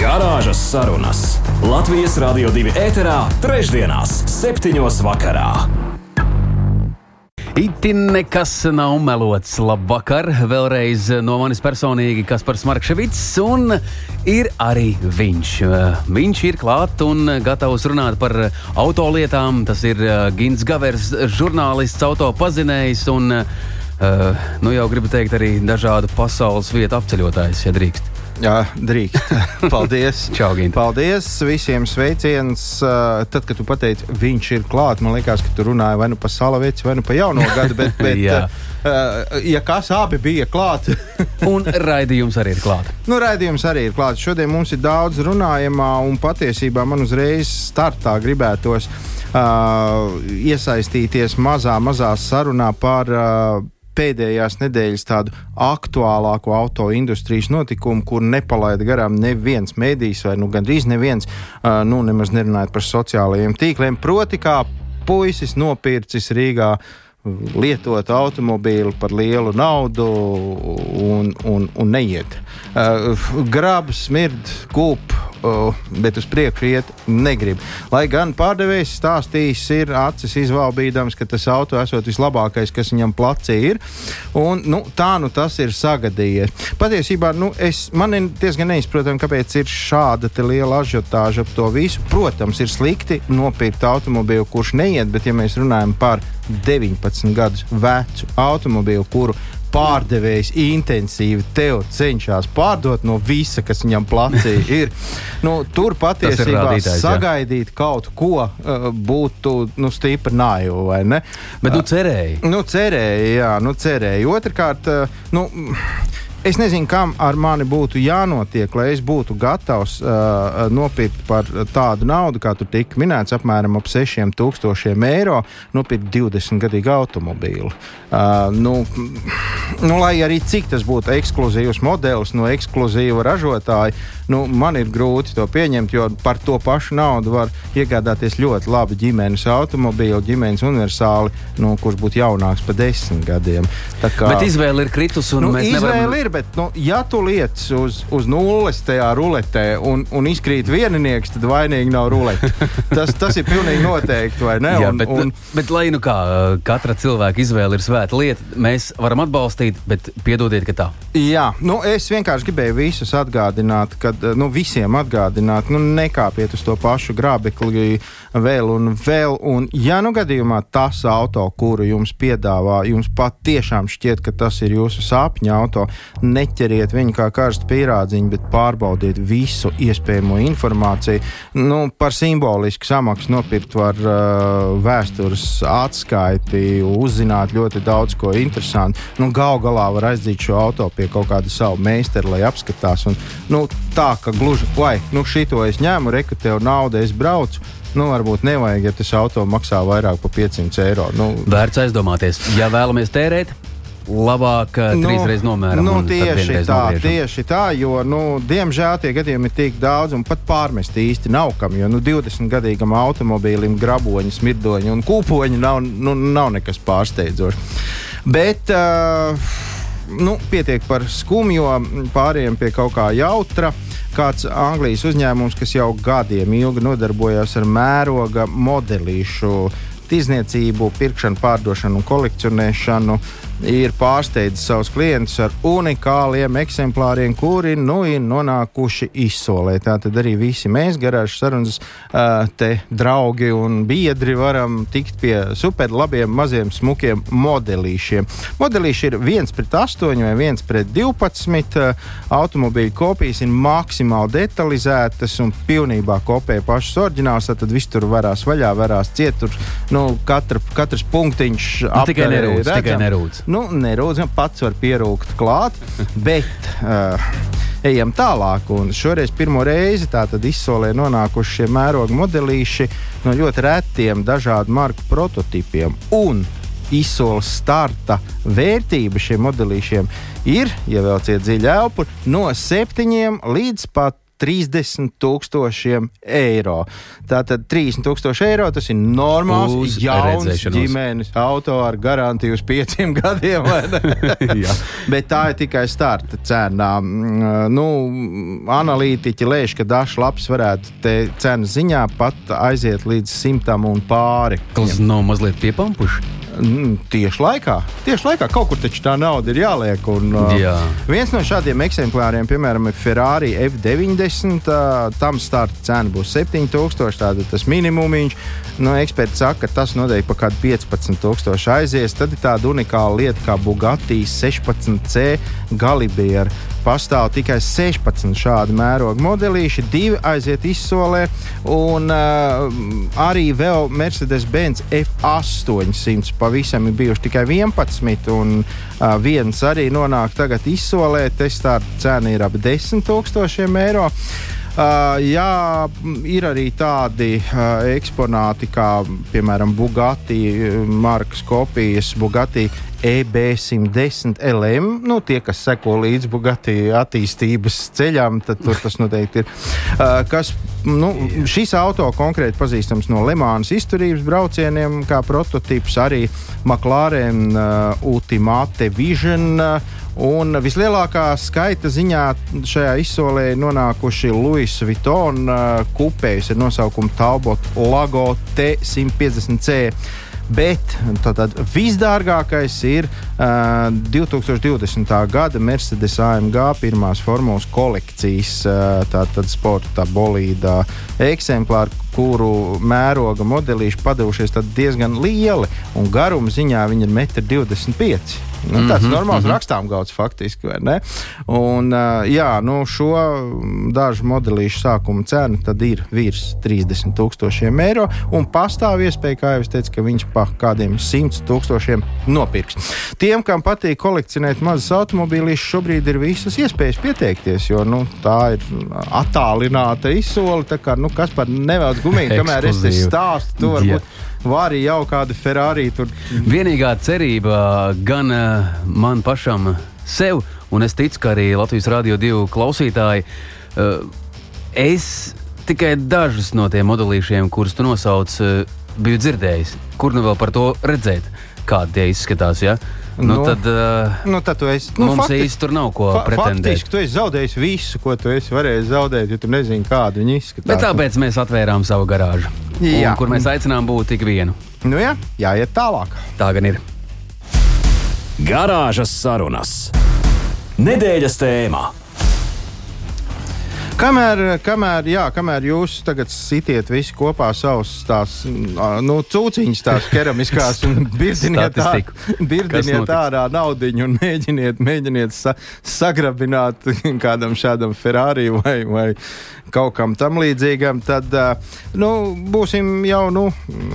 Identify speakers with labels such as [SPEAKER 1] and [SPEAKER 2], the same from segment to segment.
[SPEAKER 1] Garāžas sarunas Latvijas Rādio 2 ēterā, trešdienās, septiņos vakarā.
[SPEAKER 2] Itin nekas nav melots. Labvakar! Vēlreiz no manis personīgi Kaspars Markevits, un ir arī viņš. Viņš ir klāt un gatavs runāt par autolietām. Tas ir Gins Gavers, žurnālists, autopazinējs un, nu jau gribu teikt, arī dažādu pasaules vietu apceļotājs, ja drīkst.
[SPEAKER 3] Jā, drīkst. Paldies.
[SPEAKER 2] Čau, Gint.
[SPEAKER 3] Paldies visiem sveiciens. Tad, kad tu pateici, viņš ir klāt, man liekas, ka tu runāji vai nu par salavieci, vai nu par jauno gadu. Bet, bet ja kas abi bija klāt.
[SPEAKER 2] un raidījums arī ir klāt.
[SPEAKER 3] Nu, raidījums arī ir klāt. Šodien mums ir daudz runājamā, un patiesībā man uzreiz startā gribētos uh, iesaistīties mazā, mazā sarunā par. Uh, pēdējās nedēļas tādu aktuālāko autoindustrijas notikumu, kur nepalaida garām neviens mēdījis, vai nu gandrīz neviens, nu nemaz nerunājot par sociālajiem tīkliem. Proti, kā puisis nopircis Rīgā lietot automobīlu par lielu naudu un, un, un neiet. Uh, grabs, smird, kūp, bet uz priekšu iet negrib. Lai gan pārdevējs stāstījis, ir acis izvalbīdams, ka tas auto esot vislabākais, kas viņam placī ir. Un, nu, tā nu tas ir sagadījies. Patiesībā nu, es, man ir diezgan neizprotami, kāpēc ir šāda liela ažiotāža ap to visu. Protams, ir slikti nopirkt automobīlu, kurš neiet, bet ja mēs runājam par 19 gadus vecu automobīlu, kuru pārdevējs intensīvi tev cenšas pārdot no visa, kas viņam placī ir. Nu, tur patiesībā sagaidīt jā. kaut ko uh, būtu nu, stipri naivi, vai ne?
[SPEAKER 2] Bet nu cerēji.
[SPEAKER 3] Uh, nu, cerēji, jā, nu cerēji. Otrkārt, uh, nu. Es nezinu, kam ar mani būtu jānotiek, lai es būtu gatavs uh, nopirkt par tādu naudu, kā tur tika minēts, apmēram ap 6000 eiro, nopirkt 20 gadīgu automobīlu. Uh, nu, nu, lai arī cik tas būtu ekskluzīvs modelis no ekskluzīva ražotāja, nu, man ir grūti to pieņemt, jo par to pašu naudu var iegādāties ļoti labi ģimenes automobīlu, ģimenes universāli, nu, kurš būtu jaunāks par desmit gadiem.
[SPEAKER 2] Kā, Bet izvēle ir kritusi, un
[SPEAKER 3] nu,
[SPEAKER 2] mēs nevaram
[SPEAKER 3] ir, bet, nu, ja tu liec uz, uz nulles tajā ruletē un, un izkrīt vieninieks, tad vainīgi nav rulete. Tas, tas ir pilnīgi noteikti, vai ne?
[SPEAKER 2] Jā, un, bet, un... bet, lai nu kā katra cilvēka izvēle ir svēta lieta, mēs varam atbalstīt, bet piedodiet, ka tā.
[SPEAKER 3] Jā, nu, es vienkārši gribēju visus atgādināt, ka nu, visiem atgādināt, nu, nekāpiet uz to pašu grābekli vēl un vēl. Un, ja nu gadījumā tas auto, kuru jums piedāvā, jums patiešām šķiet, ka tas ir jūsu sapņu auto, neķeriet viņu kā karstu pīrādziņu, bet pārbaudiet visu iespējamo informāciju. Nu, par simbolisku samaksu nopirkt var uh, vēstures atskaiti, uzzināt ļoti daudz ko interesantu. Nu, Galu galā var aizdīt šo auto pie kaut kāda savu meistaru, lai apskatās. Un, nu, tā ka gluži, vai nu šito es ņēmu, reku tev naudu, es braucu. Nu, varbūt nevajag, ja tas auto maksā vairāk par 500 eiro. Nu,
[SPEAKER 2] Vērts aizdomāties, ja vēlamies tērēt, labāk nu, trīsreiz nomēram.
[SPEAKER 3] Nu, tieši tā, nogriežam. tieši tā, jo, nu, diemžēl tie gadījumi ir tik daudz, un pat pārmest īsti nav kam. Jo nu, 20 gadīgam automobīlim graboņi, smirdoņi un kūpoņi nav, nu, nav nekas pārsteidzošs. Bet uh, nu, pietiek par skumjo, pāriem pie kaut kā jautra. Kāds Anglijas uzņēmums, kas jau gadiem ilgi nodarbojas ar mēroga modelīšu tirzniecību, pirkšanu, pārdošanu un kolekcionēšanu, ir pārsteidzis savus klientus ar unikāliem eksemplāriem, kuri nu ir nonākuši izsolē. Tātad arī visi mēs, garāžas sarunas, te draugi un biedri, varam tikt pie superlabiem, maziem, smukiem modelīšiem. Modelīši ir 1 pret 8 vai 1 pret 12. Automobīļu kopijas ir maksimāli detalizētas un pilnībā kopē pašas oriģināls. Tad viss tur varās vaļā, varās ciet. Tur, nu, katra, katrs punktiņš
[SPEAKER 2] nu, tikai nerūdz. Tikai nerūdz
[SPEAKER 3] nu, nerūdzam, pats var pierūkt klāt. bet, uh, ejam tālāk. Un šoreiz pirmo reizi izsolē nonākuši šie mēroga modelīši no ļoti retiem dažādu marku prototipiem. Un izsoles starta vērtība šiem modelīšiem ir, ja vēlaties dziļi elpu, no 7 līdz pat 30 tūkstošiem eiro. Tātad 30 tūkstoši eiro tas ir normāls,
[SPEAKER 2] Uz
[SPEAKER 3] jauns ģimenes auto ar garantiju uz pieciem gadiem. Bet tā ir tikai starta cena. Mm, Nu, analītiķi lēš, ka dažs labs varētu te cenas ziņā pat aiziet līdz simtam un pāri.
[SPEAKER 2] Tas nav mazliet piepampuši.
[SPEAKER 3] Mm, Tieši laikā, tieši laikā kaut kur taču tā nauda ir jāliek. Un, uh,
[SPEAKER 2] Jā.
[SPEAKER 3] Viens no šādiem eksemplāriem, piemēram, ir Ferrari F90. Uh, tam starta cena būs 7000, tātad tas minimums. Nu, eksperti saka, ka tas noteikti par kādu 15,000 aizies. Tad ir tāda unikāla lieta kā Bugatti 16C Galibiera. Pastāv tikai 16 šādi mēroga modelīši, divi aiziet izsolē, un uh, arī vēl Mercedes-Benz F800 pavisam ir bijuši tikai 11, un uh, viens arī nonāk tagad izsolē. Testā cena ir ap 10 tūkstošiem eiro. Jā, ir arī tādi eksponāti, kā piemēram Bugatti markas kopijas, Bugatti E EB110 LM. Nu, tie, kas seko līdzi Bugatti attīstības ceļām, tad tas noteikti ir. Kas, nu, šis auto konkrēti pazīstams no Lemānas izturības braucieniem, kā prototyps arī McLaren Ultimate Vision. Uh, Un vislielākā skaita ziņā šajā izsolē ir nonākuši Louis Vuitton uh, kupējas ar nosaukumu Talbot Lago T150C. Bet tātad visdārgākais ir uh, 2020. gada Mercedes AMG pirmās formulas kolekcijas, uh, tātad sporta bolīdā eksemplāri, kuru mēroga modelīši padevušies diezgan lieli, un garuma ziņā viņi ir 1,25 m. Nu, tāds mm -hmm, normāls mm -hmm. rakstām gauts faktiski, vai ne? Un, jā, nu, šo dažu modelīšu sākuma cena tad ir virs 30 tūkstošiem eiro, un pastāv iespēja, kā jau es teicu, ka viņš pa kādiem 100 tūkstošiem nopirks. Tiem, kam patīk kolekcionēt mazus automobīlīšus, šobrīd ir visas iespējas pieteikties, jo nu, tā ir attālināta izsole. tā Kā, nu, kas par nevēlas gumiju, kamēr es te stāstu, to varbūt var arī jau kādu Ferrari tur
[SPEAKER 2] Vienīgā cerība gan uh, man pašam sev, un es ticu, ka arī Latvijas Rādio 2 klausītāji, uh, es tikai dažus no tiem modelīšiem, kurus tu nosauc, uh, biju dzirdējis. Kur nu vēl par to redzēt, kādi tie izskatās? Ja? Nu,
[SPEAKER 3] Nu,
[SPEAKER 2] tad uh,
[SPEAKER 3] Nu, tad tu esi.
[SPEAKER 2] nu, mums
[SPEAKER 3] fakti-
[SPEAKER 2] īsti tur nav ko
[SPEAKER 3] fa
[SPEAKER 2] pretendēt.
[SPEAKER 3] Faktiski tu esi zaudējis visu, ko tu esi varējis zaudēt, jo tu nezini, kāda viņi izskatās.
[SPEAKER 2] Bet tāpēc mēs atvērām savu garāžu,
[SPEAKER 3] Jā.
[SPEAKER 2] un, kur mēs aicinām būt tik vienu.
[SPEAKER 3] Nu, jā, jāiet tālāk.
[SPEAKER 2] Tā gan ir.
[SPEAKER 1] Garāžas sarunas. Nedēļas tēmā.
[SPEAKER 3] Kamēr, kamēr, jā, kamēr jūs tagad sitiet visi kopā savus tās, nu, cūciņas, tās keramiskās un birdiniet, tā, birdiniet ārā naudiņu un mēģiniet, mēģiniet sa, sagrabināt kādam šādam Ferrari vai, vai kaut kam tam līdzīgam, tad uh, nu, būsim jau nu,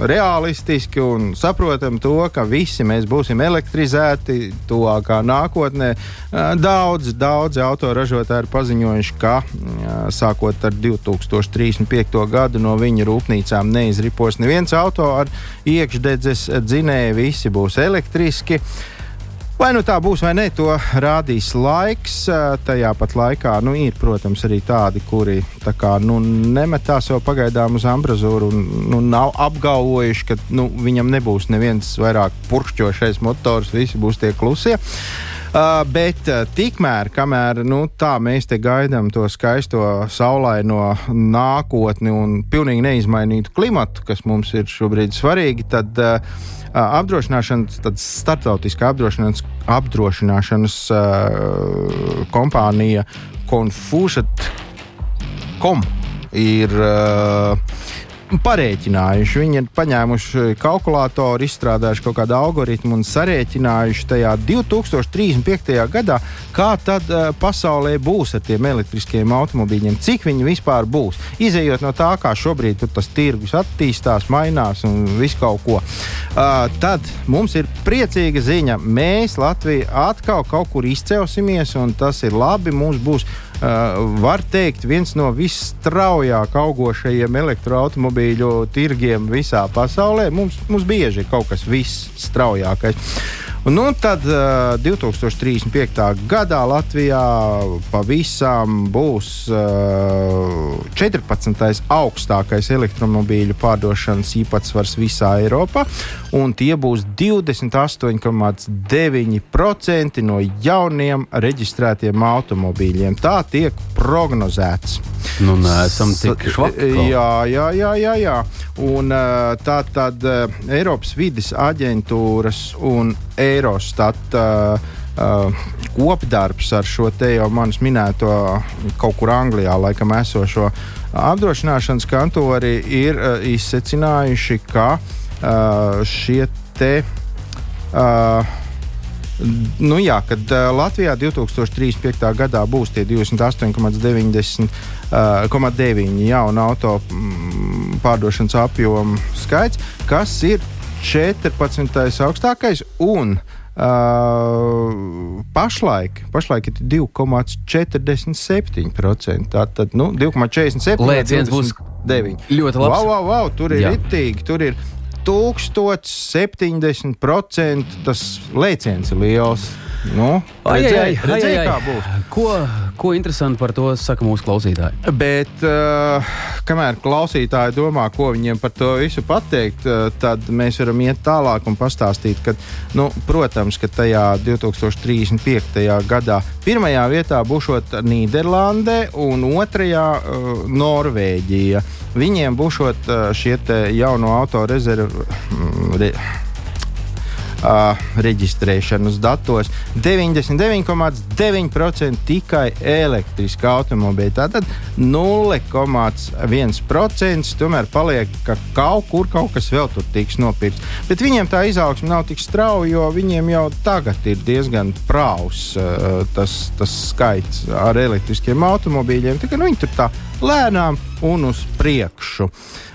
[SPEAKER 3] realistiski un saprotam to, ka visi mēs būsim elektrizēti tuvākā nākotnē. Uh, Daudz, daudz autoražotāji ir paziņojuši, ka uh, sākot ar 2035. gadu no viņu rūpnīcām neizripos neviens auto ar iekšdedzes dzinēju, visi būs elektriski. Vai nu tā būs vai nē, to rādīs laiks. Tajā pat laikā nu, ir, protams, arī tādi, kuri tā kā, nu, nemetās jau pagaidām uz ambrazūru un nu, nav apgalvojuši, ka nu, viņam nebūs neviens vairāk purkšķošais motors, visi būs tie klusie. Uh, bet uh, tikmēr, kamēr nu, tā mēs te gaidām to skaisto saulaino nākotni un pilnīgi neizmainītu klimatu, kas mums ir šobrīd svarīgi, tad uh, apdrošināšanas, tad starptautiskā apdrošināšanas, apdrošināšanas uh, kompānija Confusion.com ir uh, parēķinājuši. Viņi ir paņēmuši kalkulātoru, izstrādājuši kaut kādu algoritmu un sarēķinājuši tajā 2035. gadā, kā tad uh, pasaulē būs ar tiem elektriskiem automobīļiem, cik viņi vispār būs. Izejot no tā, kā šobrīd tas tirgus attīstās, mainās un visu kaut ko. Uh, tad mums ir priecīga ziņa. Mēs Latvija atkal kaut kur izcelsimies, un tas ir labi. Mums būs var teikt, viens no visstraujāk augošajiem elektroautobīļu tirgiem visā pasaulē. Mums, mums bieži ir kaut kas visstraujākais. Un, nu, tad uh, 2035. gadā Latvijā pavisam būs uh, 14. augstākais elektromobīļu pārdošanas īpatsvars visā Eiropā, un tie būs 28,9% no jauniem reģistrētiem automobīļiem. Tā tiek prognozēts.
[SPEAKER 2] Nu, nē, esam tik švaki.
[SPEAKER 3] Jā, jā, jā, jā. jā. Un, uh, tā tad Eiropas vidas aģentūras un Eurostat uh, uh, kopdarbs ar šo te jau manis minēto kaut kur Anglijā, laikam esošo apdrošināšanas kantori, ir uh, izsecinājuši, ka uh, šie te. Uh, Nu jā, kad uh, Latvijā 2035. gadā būs tie 28,9 uh, jaunu auto mm, pārdošanas apjomu skaits, kas ir 14. augstākais. Un, Uh, pašlaik, pašlaik ir 2,47%. Tātad nu, 2,47%.
[SPEAKER 2] Lēciens būs
[SPEAKER 3] 9.
[SPEAKER 2] ļoti labs.
[SPEAKER 3] Wow, wow, wow, tur ir ritīgi. Tur ir 1070%. Tas lēciens liels. Nu, redzēji, redzēji, kā būs.
[SPEAKER 2] Ko, ko interesanti par to saka mūsu klausītāji?
[SPEAKER 3] Bet, uh, kamēr klausītāji domā, ko viņiem par to visu pateikt, uh, tad mēs varam iet tālāk un pastāstīt, ka, nu, protams, ka tajā 2035. gadā pirmajā vietā būs Nīderlande un otrajā uh, Norvēģija. Viņiem būs šie jauno autorezervu. Mm, uh, reģistrēšanas datos. 99,9% tikai elektriski automobīļi. Tātad 0,1% tomēr paliek, ka kaut kur kaut kas vēl tur tiks nopirkts. Bet viņiem tā izaugsme nav tik strauja, jo viņiem jau tagad ir diezgan prāvs uh, tas, tas skaits ar elektriskiem automobīļiem. Tā nu, viņi tur tā lēnām un uz priekšu.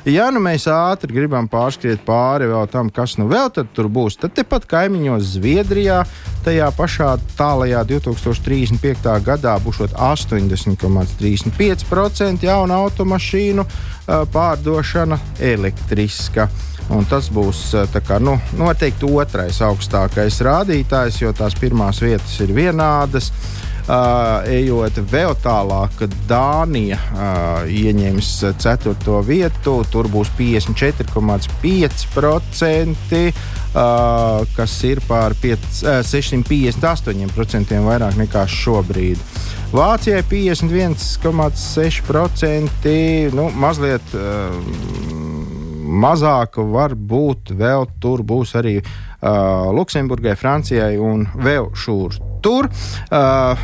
[SPEAKER 3] Ja nu mēs ātri gribam pārskriet pāri vēl tam, kas nu vēl tur būs, tad tepat kaimiņos Zviedrijā tajā pašā tālajā 2035. gadā būs 80,35% jaunu automašīnu pārdošana elektriska. Un tas būs kā, nu, noteikti otrais augstākais rādītājs, jo tās pirmās vietas ir vienādas. Uh, ejot vēl tālāk, Dānija uh, ieņems 4. vietu. Tur būs 54,5%, uh, kas ir pār 5, uh, 658% vairāk nekā šobrīd. Vācijai 51,6%, nu, mazliet uh, mazāk, varbūt vēl tur būs arī uh, Luksemburgai, Francijai un vēl šur tur. Uh,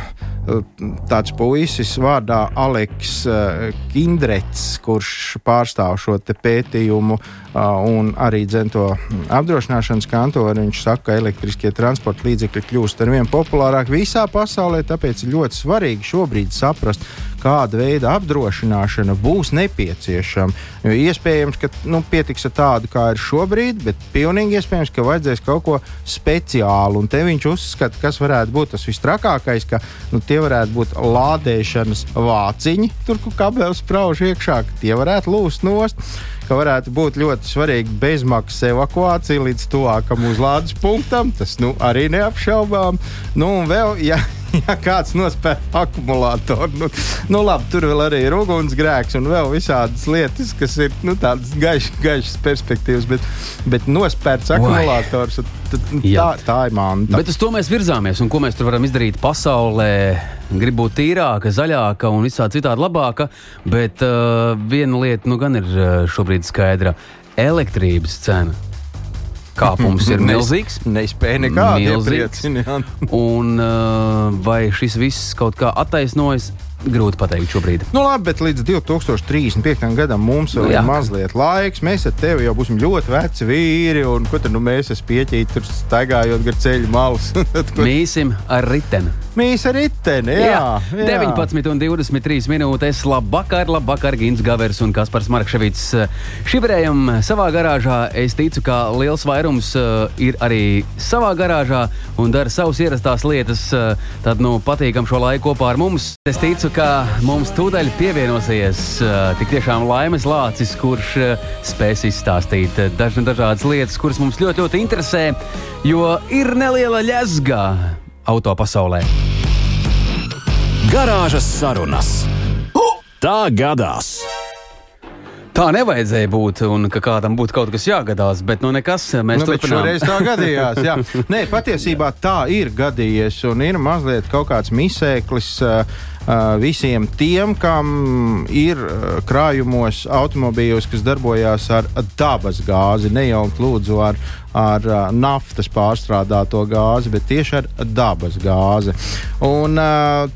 [SPEAKER 3] tāds puisis vārdā Aleks uh, Kindrets, kurš pārstāv šo pētījumu uh, un arī dzento apdrošināšanas kantoru. Viņš saka, ka elektriskie transporta līdzekļi kļūst ar vien populārāki visā pasaulē, tāpēc ir ļoti svarīgi šobrīd saprast, kāda veida apdrošināšana būs nepieciešama. Jo iespējams, ka nu, pietiks ar tādu, kā ir šobrīd, bet pilnīgi iespējams, ka vajadzēs kaut ko speciālu. Un te viņš uzskata, kas varētu būt tas visstrakākais, ka nu, tie varētu būt lādēšanas vāciņi, tur kur kabelis sprauž iekšā, tie varētu lūst nost ka varētu būt ļoti svarīga bezmaksas evakuācija līdz tuvākam uzlādes punktam. Tas nu, arī neapšaubām. Nu, un vēl, ja, ja kāds nospēr akumulātoru, nu, nu labi, tur vēl arī ir ugunsgrēks un vēl visādas lietas, kas ir nu, tādas gaišas, gaišas perspektīvas, bet, bet nospērts akumulators. Tad, tā, tā ir manta.
[SPEAKER 2] Bet uz to mēs virzāmies, un ko mēs tur varam izdarīt pasaulē? Gribu būt tīrāka, zaļāka un visā citādi labāka, bet uh, viena lieta nu gan ir uh, šobrīd skaidra - elektrības cena kāpums ir milzīgs.
[SPEAKER 3] Nespēja nekādu iepriecināt.
[SPEAKER 2] un uh, vai šis viss kaut kā attaisnojas? Grūti pateikt šobrīd.
[SPEAKER 3] Nu, labi, bet līdz 2035. gadam mums vēl nu, ir mazliet laiks. Mēs ar tevi jau būsim ļoti veci vīri, un ko tad nu, mēs esam pieķīti tur staigājot gar ceļu malas?
[SPEAKER 2] Mīsim ar riteni.
[SPEAKER 3] Mīs ar riteni, jā, jā.
[SPEAKER 2] jā. 19 un 23 minūtes. Labvakar, labvakar, Gins Gavers un Kaspars Markševits. Šibrējam savā garāžā. Es ticu, ka liels vairums uh, ir arī savā garāžā un dara savas ierastās lietas. Uh, tad, nu, patīkam šo laiku kopā ar mums. Es ticu, teicu, ka mums tūdaļ pievienosies tik tiešām laimes lācis, kurš spēs izstāstīt dažna, dažādas lietas, kuras mums ļoti, ļoti interesē, jo ir neliela ļazga auto pasaulē.
[SPEAKER 1] Garāžas sarunas. Tā gadās!
[SPEAKER 2] Tā nevajadzēja būt, un ka kādam būtu kaut kas jāgadās, bet nu nekas, mēs
[SPEAKER 3] Nu, bet
[SPEAKER 2] turpinām.
[SPEAKER 3] šoreiz tā gadījās. Jā. Nē, patiesībā tā ir gadījies, un ir mazliet kaut kāds misēklis uh, visiem tiem, kam ir krājumos automobīļos, kas darbojās ar dabas gāzi, ne jau lūdzu ar, ar naftas pārstrādāto gāzi, bet tieši ar dabas gāzi. Un,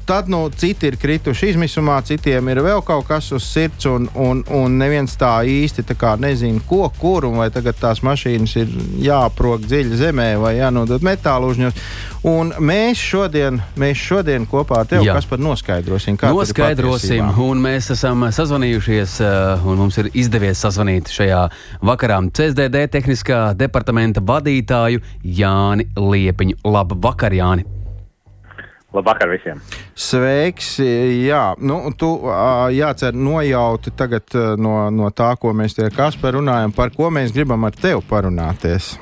[SPEAKER 3] tad nu, citi ir krituši izmisumā, citiem ir vēl kaut kas uz sirds, un, un, un neviens tā īsti tā nezina, ko, kur, un vai tagad tās mašīnas ir jāprok dziļi zemē vai jānodod metālu uzņos. Un mēs šodien, mēs šodien kopā ar tevi,
[SPEAKER 2] Jā.
[SPEAKER 3] kas par noskaidrosim, kā tad ir
[SPEAKER 2] Noskaidrosim, un mēs esam sazvanījušies, uh, un mums ir izdevies sazvanīt šajā vakarā CSDD tehniskā departamenta vadītāju Jāni Liepiņu. Labvakar, Jāni!
[SPEAKER 4] Labvakar visiem!
[SPEAKER 3] Sveiks! Jā, nu, tu jācer nojauti tagad no, no tā, ko mēs te ar Kasparu runājam, par ko mēs gribam ar tevi parunāties.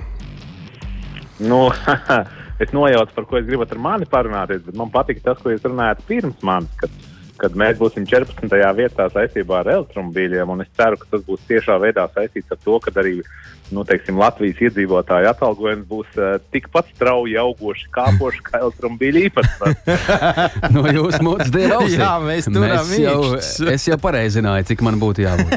[SPEAKER 4] Nu, es nojaucu, par ko es gribu ar mani parunāties, bet man patīk tas, ko jūs runājat pirms manis, kad, kad mēs būsim 14. vietā saistībā ar elektromobīļiem. un Es ceru, ka tas būs tiešā veidā saistīts ar to, ka arī nu, teiksim, Latvijas iedzīvotāju atalgojums būs uh, tikpat strauji augoši, kāpoši kā elektromobīļu īpatsvars.
[SPEAKER 2] No jūsu mutes dieva ausī.
[SPEAKER 3] Jā, mēs
[SPEAKER 2] Mēs jau, es jau pareizināju, cik man būtu jābūt.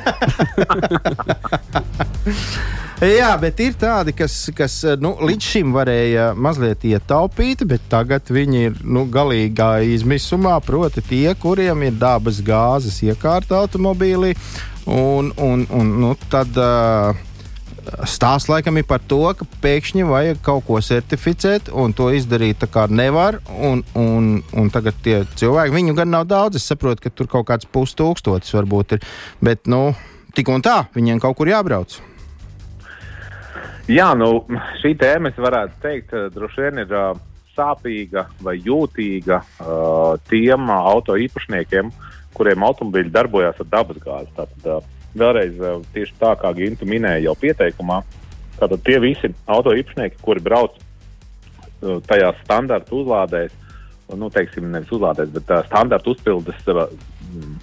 [SPEAKER 3] Jā, bet ir tādi, kas, kas nu, līdz šim varēja mazliet ietaupīt, bet tagad viņi ir nu, galīgā izmisumā. Proti, tie, kuriem ir dabas gāzes iekārta automobīlī, un, un, un nu, tad. Uh, Stāsts laikam ir par to, ka pēkšņi vajag kaut ko certificēt, un to izdarīt nevar. Un, un, un tagad tie cilvēki, viņu gan nav daudz, es saprotu, ka tur kaut kāds pustūkstotis varbūt ir. Bet, nu, tik un tā, viņiem kaut kur jābrauc.
[SPEAKER 4] Jā, nu, šī tēma, es varētu teikt, droši vien ir uh, sāpīga vai jūtīga uh, tiem uh, auto īpašniekiem, kuriem automobīļi darbojas ar dabasgāzi. Tātad, uh, vēlreiz, uh, tieši tā kā Gintu minēja jau pieteikumā, tātad tie visi auto īpašnieki, kuri brauc uh, tajās standarta uzlādēs, nu, teiksim, nevis uzlādēs, bet uh, standarta uzpildes. Uh, mm,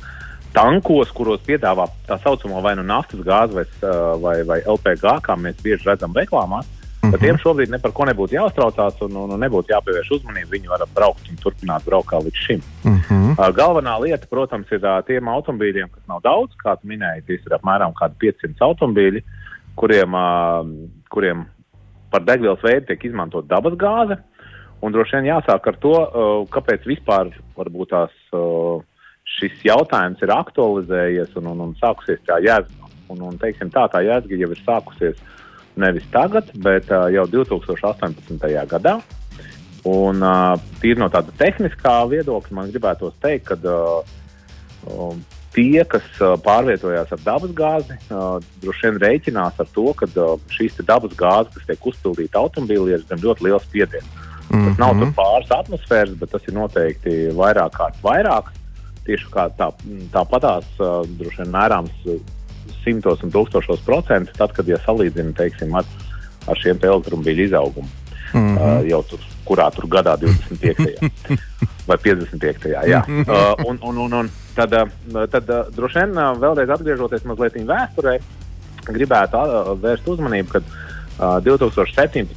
[SPEAKER 4] tankos, kuros piedāvā tā saucamo vai nu naftas gāzi vai, uh, vai, vai LPG, kā mēs bieži redzam reklāmās. Mm -hmm. Tiem šobrīd par ko nebūtu jāuztraucās un, un, un nebūtu jāpievērš uzmanība. Viņi var braukt un turpināt braukt kā līdz šim.
[SPEAKER 3] Uh -huh.
[SPEAKER 4] Uh, galvenā lieta, protams, ir uh, tiem automobīļiem, kas nav daudz, kā tu minēji, tie ir apmēram 500 automobīļi, kuriem, uh, kuriem par degvielas veidu tiek izmantot dabas gāze. Un droši vien jāsāk ar to, uh, kāpēc vispār tās. Uh, šis jautājums ir aktualizējies un, un, un sākusies tā jēga. Un, un, teiksim, tā tā jēga jau ir sākusies nevis tagad, bet uh, jau 2018. gadā. Un uh, tīri no tāda tehniskā viedokļa man gribētos teikt, ka uh, tie, kas uh, pārvietojās ar dabas gāzi, uh, droši vien rēķinās ar to, ka uh, šīs te dabas gāzes, kas tiek uzpildīta automobīlī, ir zem ļoti liels spiediens. Mm -hmm. Tas nav tur pāris atmosfēras, bet tas ir noteikti vairāk kārt vairāk. Tieši kā tā, tāpatās, uh, droši vien mērāms simtos un tūkstošos procentu, tad, kad ja salīdzina teiksim, ar, ar šiem elektromobīļu izaugumu. Mm -hmm. uh, jau tur, kurā tur gadā 25. vai 55. Jā. Uh, un, un, un, un tad, uh, tad uh, droši vien uh, vēlreiz atgriežoties mazliet vēsturē, gribētu uh, vērst uzmanību, ka uh, 2017.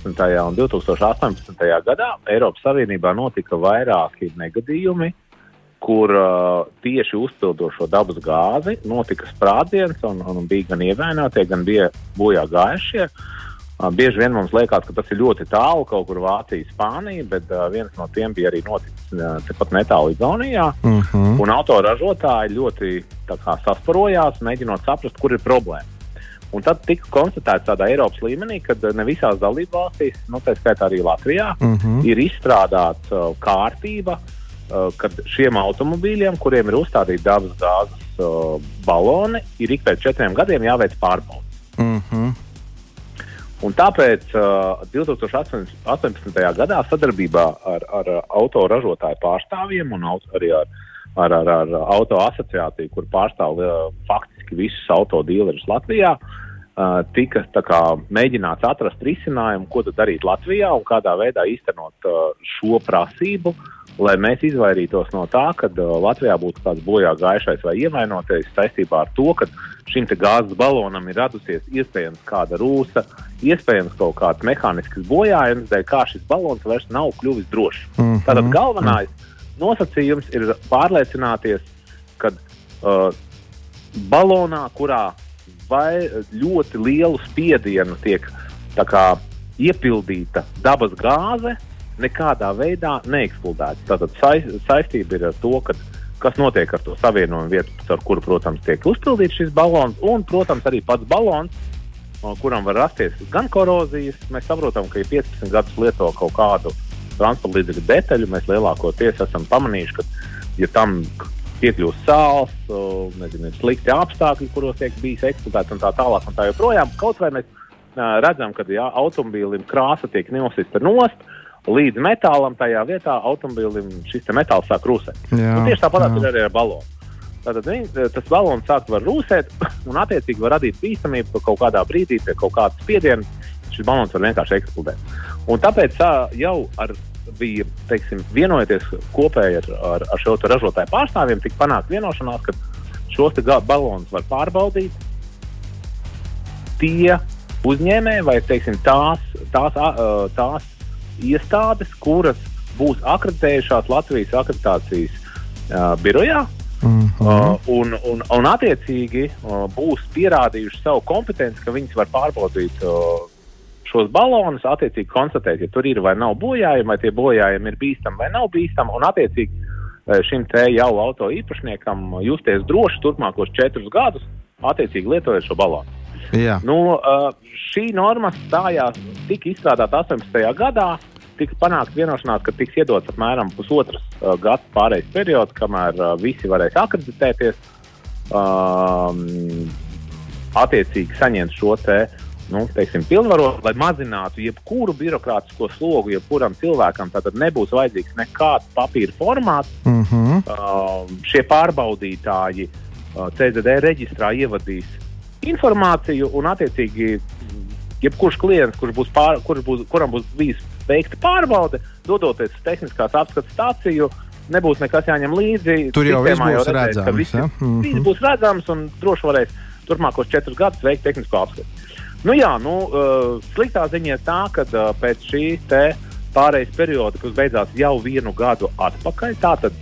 [SPEAKER 4] un 2018. gadā Eiropas Savienībā notika vairāki negadījumi, kur uh, tieši uzpildot šo dabas gāzi notika sprādziens un, un bija gan ievainotie, gan bija bojā gājušie. Uh, bieži vien mums liekas, ka tas ir ļoti tālu, kaut kur Vācija, Spānija, bet uh, viens no tiem bija arī noticis uh, tepat netālu Igaunijā. Uh -huh. Autoražotāji ļoti kā, sasparojās, mēģinot saprast, kur ir problēma. Un tad tika konstatēts tādā Eiropas līmenī, ka ne visās dalībvalstīs, nu, tā skaitā arī Latvijā, uh -huh. ir izstrādāta uh, kārtība, uh, kad šiem automobīļiem, kuriem ir uzstādīti dabas gāzes uh, baloni, ir ik pēc četriem gadiem jāveic pārbaudas.
[SPEAKER 3] Uh -huh.
[SPEAKER 4] Un tāpēc uh, 2018. gadā sadarbībā ar, ar autoražotāju pārstāvjiem un auto, arī ar, ar, ar, ar auto asociāciju, kur pārstāv uh, faktiski visus autodīlerus Latvijā. Uh, tika kā, mēģināts atrast risinājumu, ko darīt Latvijā un kādā veidā īstenot uh, šo prasību, lai mēs izvairītos no tā, ka uh, Latvijā būtu kāds bojā gājušais vai ievainotais saistībā ar to, ka šim gāzes balonam ir radusies iespējams kāda rūsa, iespējams kaut kāds mehānisks bojājums, dēļ kā šis balons vairs nav kļuvis drošs. Mm -hmm. Tātad galvenais nosacījums ir pārliecināties, ka uh, balonā, kurā vai ļoti lielu spiedienu tiek kā, iepildīta dabas gāze, nekādā veidā neeksplodēta. Tātad saistība ir ar to, ka, kas notiek ar to savienojumu vietu, ar kuru, protams, tiek uzpildīts šis balons, un, protams, arī pats balons, kuram var rasties gan korozijas. Mēs saprotam, ka, ja 15 gadus lieto kaut kādu transporta līdzekļu detaļu, mēs lielākoties esam pamanījuši, ka, ja tam piekļūst sāls, nezinu, slikti apstākļi, kuros tiek bijis eksploatēts un tā tālāk un tā joprojām. Kaut vai mēs redzam, ka ja automobīlim krāsa tiek nosista nost, līdz metālam tajā vietā automobīlim šis metāls sāk rūsēt. Tieši tāpat ir arī ar balonu. Tātad viņi, tas balons sāk rūsēt, un attiecīgi var radīt bīstamību, ka kaut kādā brīdī pie kaut kāda spiediena šis balons var vienkārši eksplodēt. Un tāpēc jau ar bija teiksim, vienojoties kopēji ar, ar, ar šo ražotāju pārstāvjiem, tika panākta vienošanās, ka šos balonus var pārbaudīt tie uzņēmēji vai teiksim, tās, tās, tās iestādes, kuras būs akreditējušās Latvijas akreditācijas uh, birojā. Mm -hmm. uh, un, un, un, attiecīgi, uh, būs pierādījuši savu kompetenci, ka viņas var pārbaudīt uh, šos balonus, attiecīgi konstatēt, ja tur ir vai nav bojājumi, vai tie bojājumi ir bīstami vai nav bīstami, un attiecīgi šim te jau auto īpašniekam justies droši turpmākos četrus gadus, attiecīgi lietojot šo balonu.
[SPEAKER 3] Jā.
[SPEAKER 4] Nu, šī norma stājās, tika izstrādāta 18. gadā, tika panākta vienošanās, ka tiks iedots apmēram pusotras uh, gada pārejas periods, kamēr uh, visi varēs akreditēties, um, attiecīgi saņemt šo te nu, teiksim, pilnvarot, lai mazinātu jebkuru birokrātisko slogu, jebkuram cilvēkam. Tad nebūs vajadzīgs nekāds papīra formāts.
[SPEAKER 3] Mm -hmm.
[SPEAKER 4] uh, šie pārbaudītāji uh, CZD reģistrā ievadīs informāciju un, attiecīgi, jebkurš klients, kurš būs pār, kurš būs, kuram būs bijis veikta pārbaude, dodoties uz tehniskās apskates stāciju. Nebūs nekas jāņem līdzi.
[SPEAKER 3] Tur jau viss būs redzams.
[SPEAKER 4] Ka visi, ja? mm -hmm. Viss būs redzams un droši varēs turpmākos četrus gadus veikt tehnisko apskati. Nu, jā, nu, uh, sliktā ziņa ir tā, ka uh, pēc šī pārejas perioda, kas beidzās jau vienu gadu atpakaļ, tātad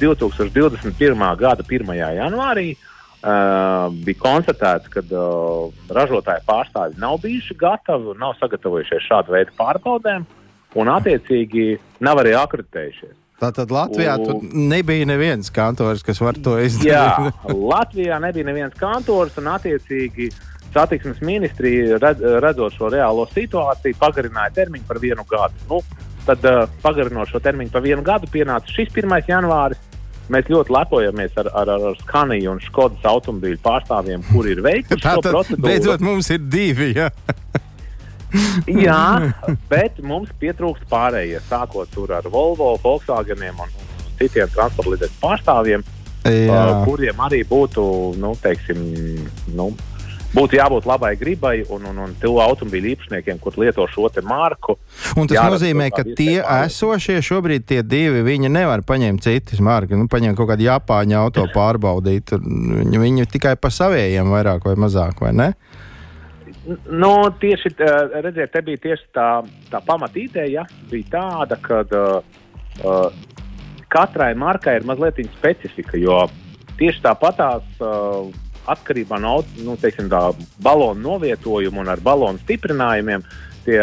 [SPEAKER 4] 2021. gada 1. janvārī, uh, bija konstatēts, ka uh, ražotāju pārstāvji nav bijuši gatavi un nav sagatavojušies šādu veidu pārbaudēm, un attiecīgi nav arī akreditējušies.
[SPEAKER 3] Tātad Latvijā un, nebija neviens kantors, kas var to izdarīt.
[SPEAKER 4] Jā, Latvijā nebija neviens kantors, un attiecīgi satiksmes ministrija, red, redzot šo reālo situāciju, pagarināja termiņu par vienu gadu. Nu, tad, uh, pagarinot šo termiņu par vienu gadu, pienāca šis 1. janvāris. Mēs ļoti lepojamies ar, ar, ar Skaniju un Skodas automobīļu pārstāvjiem, kuri ir veikuši šo procedūru.
[SPEAKER 3] Beidzot, mums ir divi. Ja?
[SPEAKER 4] Jā, bet mums pietrūkst pārējie, sākot ar Volvo, Volkswageniem un, citiem transporta līdzekļu pārstāvjiem, Jā. kuriem arī būtu, nu, teiksim, nu, būtu jābūt labai gribai un, un, un to automobīļu īpašniekiem, kur lieto šo marku.
[SPEAKER 3] Un tas nozīmē, ka tie esošie šobrīd tie divi, viņi nevar paņemt citas markas, nu, paņemt kaut kādu Japāņu auto pārbaudīt. Viņi, viņi tikai pa savējiem vairāk vai mazāk, vai ne?
[SPEAKER 4] Nu, tieši redziet, te bija tieši tā, tā pamata ideja, bija tāda, ka uh, katrai markai ir mazliet specifika, jo tieši tāpatās uh, atkarībā no nu, teiksim, balonu novietojuma un ar balonu stiprinājumiem. Tie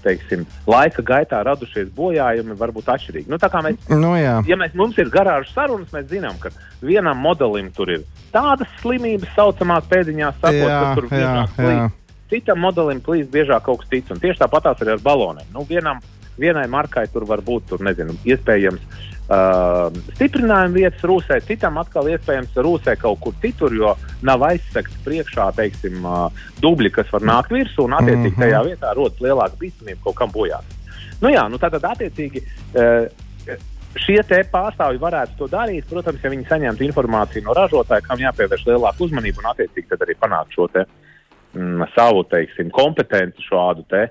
[SPEAKER 4] teiksim, laika gaitā radušies bojājumi var būt atšķirīgi. Nu, mēs,
[SPEAKER 3] nu, jā.
[SPEAKER 4] ja mēs, mums ir garāžas sarunas, mēs zinām, ka vienam modelim tur ir tādas slimības, saucamās pēdiņās, sakot, ka tur biežāk plīst. Citam modelim plīst biežāk kaut kas cits. Un tieši tāpat arī ar baloniem. Nu, vienam, vienai markai tur var būt, tur, nezinu, iespējams uh, stiprinājuma vietas rūsē, citam atkal iespējams rūsē kaut kur citur, jo nav aizsegts priekšā, teiksim, uh, dubļi, kas var nākt virsū, un attiecīgi mhm. tajā vietā rodas lielāka bīstamība kaut kam bojāt. Nu jā, nu tātad attiecīgi. Uh, šie te pārstāvji varētu to darīt, protams, ja viņi saņemtu informāciju no ražotāja, kam jāpievērš lielāka uzmanība un attiecīgi arī panākt šo te, mm, savu teiksim, kompetenci šādu te.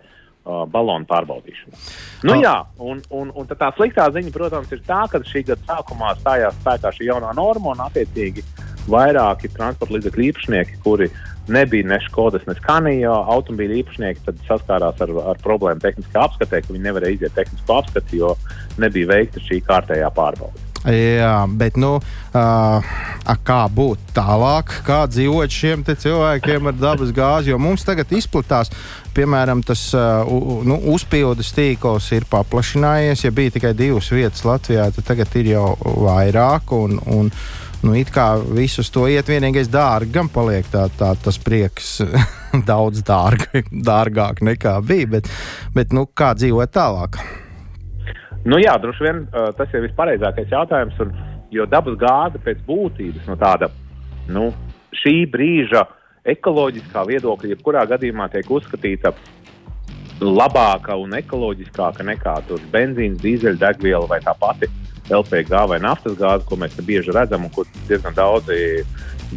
[SPEAKER 4] Uh, balonu pārbaudīšanu. Nu,
[SPEAKER 3] Ah.
[SPEAKER 4] jā, un, un, un tā sliktā ziņa, protams, ir tā, ka šī gada sākumā stājās spēkā šī jaunā norma un, attiecīgi, vairāki transporta līdzekļu īpašnieki, kuri nebija ne Skodas, ne Skanija automobīļu īpašnieki, tad saskārās ar, ar problēmu tehniskā apskatē, ka viņi nevarēja iziet tehnisko apskati, jo nebija veikta šī kārtējā pārbaude.
[SPEAKER 3] Jā, bet nu, uh, kā būt tālāk, kā dzīvot šiem cilvēkiem ar dabas gāzi? Jo mums tagad izplatās, piemēram, tas uh, nu, uzpildes tīkls ir paplašinājies. Ja bija tikai divas vietas Latvijā, tad tagad ir jau vairāk. Un, un, nu, it kā visus to iet, vienīgais dārgam paliek tā, tā, tas prieks daudz dārg, dārgāk nekā bija. Bet, bet nu, kā dzīvot tālāk?
[SPEAKER 4] Nu, jā, droši vien uh, tas ir vispareizākais jautājums. Un, jo dabas gāze pēc būtības no tāda nu, šī brīža ekoloģiskā viedokļa, jebkurā gadījumā tiek uzskatīta labāka un ekoloģiskāka nekā tur benzīna, dīzeļdegviela vai tā pati LPG vai naftas gāze, ko mēs bieži redzam un kur diezgan daudzi,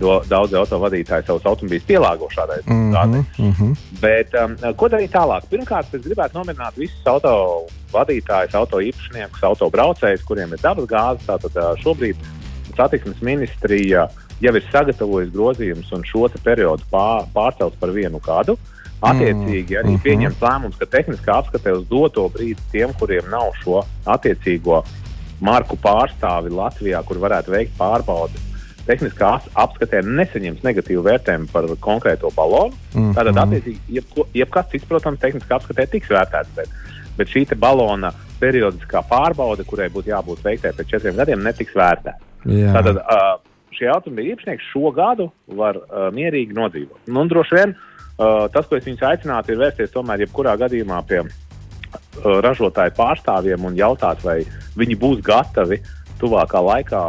[SPEAKER 4] do, daudzi autovadītāji savus automobīļus pielāgo šādai
[SPEAKER 3] Mhm,
[SPEAKER 4] gāzei.
[SPEAKER 3] mhm.
[SPEAKER 4] Bet um, ko darīt tālāk? Pirmkārt, es gribētu nomierināt visus auto vadītājus, auto īpašniekus, auto braucējus, kuriem ir dabas gāze. Tātad uh, šobrīd satiksmes ministrija jau ir sagatavojusi grozījumus un šo periodu pār, pārcels par vienu gadu. Attiecīgi arī
[SPEAKER 3] mhm.
[SPEAKER 4] pieņems lēmums, ka tehniskā apskate uz doto brīdi tiem, kuriem nav šo attiecīgo marku pārstāvi Latvijā, kur varētu veikt pārbaudi, tehniskā apskatē nesaņems negatīvu vērtējumu par konkrēto balonu.
[SPEAKER 3] Mhm.
[SPEAKER 4] Tātad, attiecīgi, jebko, jebkas cits, protams, tehniskā apskatē tiks vērtēts. Bet, bet šī balona periodiskā pārbaude, kurai būtu jābūt veiktai pēc četriem gadiem, netiks vērtēta. Tātad uh, šie automobīļu īpašnieki šo gadu var uh, mierīgi nodzīvot. Nu, un droši vien uh, tas, ko es viņus aicinātu, ir vērsties tomēr jebkurā gadījumā pie ražotāju pārstāvjiem un jautāt, vai viņi būs gatavi tuvākā laikā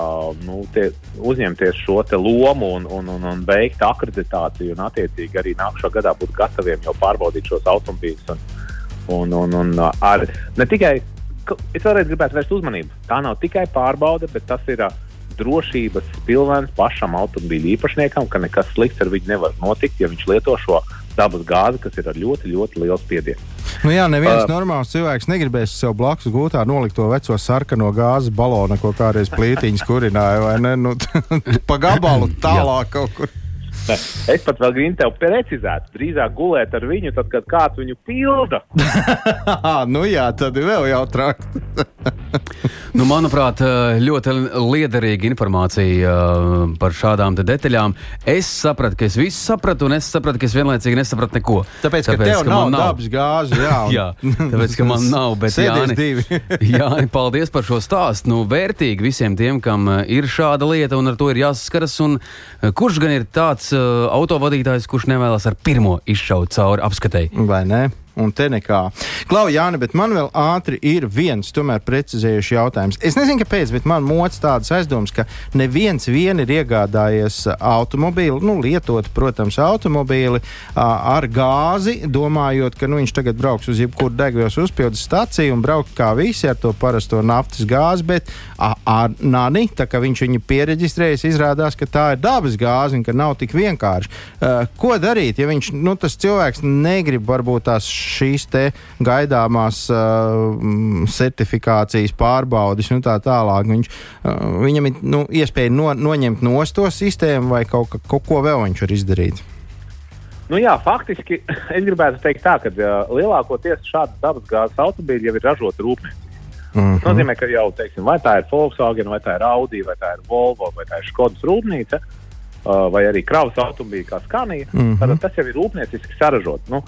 [SPEAKER 4] nu, tie, uzņemties šo lomu un, un, un, un veikt akreditāciju, un attiecīgi arī nākamā gadā būt gataviem jau pārbaudīt šos automobīļus. Un, un, un, uh, ar, ne tikai, ka- es vēlreiz gribētu vērst uzmanību, tā nav tikai pārbaude, bet tas ir uh, drošības pilvens pašam automobīļu īpašniekam, ka nekas slikts ar viņu nevar notikt, ja viņš lieto šo dabas gāzi, kas ir ar ļoti, ļoti lielu spiedienu.
[SPEAKER 3] Nu jā, neviens uh, normāls cilvēks negribēs sev blakus gūtā nolikt to veco sarkano gāzes balonu, ko kādreiz plītiņš kurināja? Nu, pa gabalu tālāk kaut kur.
[SPEAKER 4] Ne, es pat vēl gribu tevi precizēt, drīzāk gulēt ar viņu, tad, kad kāds viņu pilda.
[SPEAKER 3] Nu jā, tad ir vēl jautrāk.
[SPEAKER 2] Nu, manuprāt, ļoti liederīga informācija uh, par šādām te detaļām. Es sapratu, ka es visu sapratu, un es sapratu, ka es vienlaicīgi nesapratu neko.
[SPEAKER 3] Tāpēc, ka tev nav
[SPEAKER 2] man
[SPEAKER 3] dabas gāzi, jā. un-
[SPEAKER 2] Jā, tāpēc, ka man nav. Bet, Jāni,
[SPEAKER 3] divi.
[SPEAKER 2] Jāni, paldies par šo stāstu. Nu, vērtīgi visiem tiem, kam uh, ir šāda lieta un ar to ir jāsaskaras. Un, uh, kurš gan ir tāds uh, autovadītājs, kurš nevēlas ar pirmo izšaut cauri apskatēji?
[SPEAKER 3] Vai ne? Un te nekā. Klau, Jāni, bet man vēl ātri ir viens, tomēr precizējuši jautājums. Es nezinu, kāpēc, bet man moc tādas aizdomas, ka neviens vien ir iegādājies automobīli, nu, lietot, protams, automobīli ar gāzi, domājot, ka nu, viņš tagad brauks uz jebkuru degvielas uzpildes staciju un brauks kā visi ar to parasto naftas gāzi, bet ar nani, tā kā viņš viņu pieregistrējas, izrādās, ka tā ir dabas gāze un ka nav tik vienkārši. Ko darīt, ja viņš, nu, tas cilvēks negrib varbūt tās šīs te gaidāmās uh, certifikācijas pārbaudes un tā tālāk. Viņš, uh, viņam ir nu, iespēja no, noņemt no to sistēmu vai kaut, ka- kaut ko vēl viņš var izdarīt.
[SPEAKER 4] Nu, jā, faktiski es gribētu teikt, tā, ka uh, lielākoties šādas dabasgāzes automobīļi jau ir ražoti rūpniecībā.
[SPEAKER 3] Mm
[SPEAKER 4] Tas nozīmē, ka jau, teiksim, vai tā ir Volkswagen, vai tā ir Audi, vai tā ir Volvo, vai tā ir Skodas rūpnīca, uh, vai arī kravas automobīļa kā Skanija. Mm
[SPEAKER 3] Mhm.
[SPEAKER 4] -hmm. Tas jau ir rūpnieciski saražots. Nu,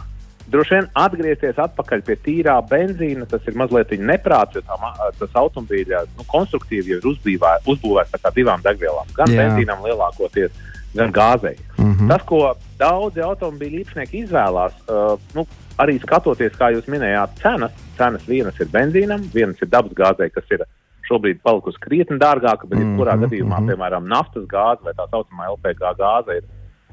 [SPEAKER 4] droši vien atgriezties atpakaļ pie tīrā benzīna, tas ir mazliet neprāts, jo tā, tas automobīļa nu, konstruktīvi jau ir uzbūvē- uzbūvēts divām degvielām. Gan
[SPEAKER 3] Jā.
[SPEAKER 4] benzīnam lielākoties, gan gāzei. Mm -hmm. Tas, ko daudzi automobīļu īpašnieki izvēlās, uh, nu, arī skatoties, kā jūs minējāt, cenas. Cenas vienas ir benzīnam, vienas ir dabasgāzei, kas ir šobrīd palikusi krietni dārgāka, bet jebkurā
[SPEAKER 3] Mhm,
[SPEAKER 4] gadījumā,
[SPEAKER 3] mhm.
[SPEAKER 4] piemēram, naftas gāze vai tā saucamā LPG gāze ir,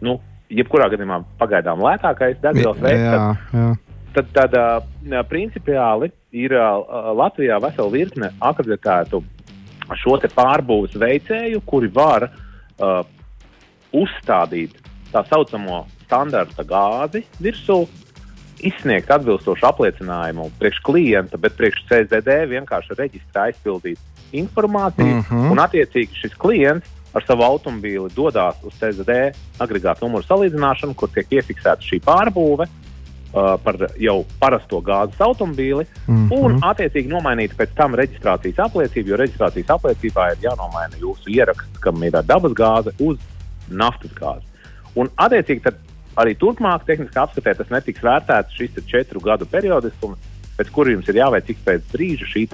[SPEAKER 4] nu, jebkurā gadījumā pagaidām lētākais degvielas veids. tad- tad, tad uh, principiāli ir uh, Latvijā vesela virkne akreditētu šo te pārbūves veicēju, kuri var uh, uzstādīt tā saucamo standarta gāzi virsū, izsniegt atbilstošu apliecinājumu priekš klienta, bet priekš CZD vienkārši reģistrā aizpildīt informāciju.
[SPEAKER 3] Mhm.
[SPEAKER 4] Mm -hmm. Un, attiecīgi, šis klients ar savu automobīli dodas uz CZD agregātu numuru salīdzināšanu, kur tiek iefiksēta šī pārbūve uh, par jau parasto gāzes automobīli, mm. -hmm. un attiecīgi nomainīt pēc tam reģistrācijas apliecību, jo reģistrācijas apliecībā ir jānomaina jūsu ieraksts, kam ir dabas gāze, uz naftas gāzi. Un, attiecīgi, arī turpmāk tehniskā apskatē tas netiks vērtēts šis četru gadu periodisms, pēc kura jums ir jāveic ik pēc brīža šī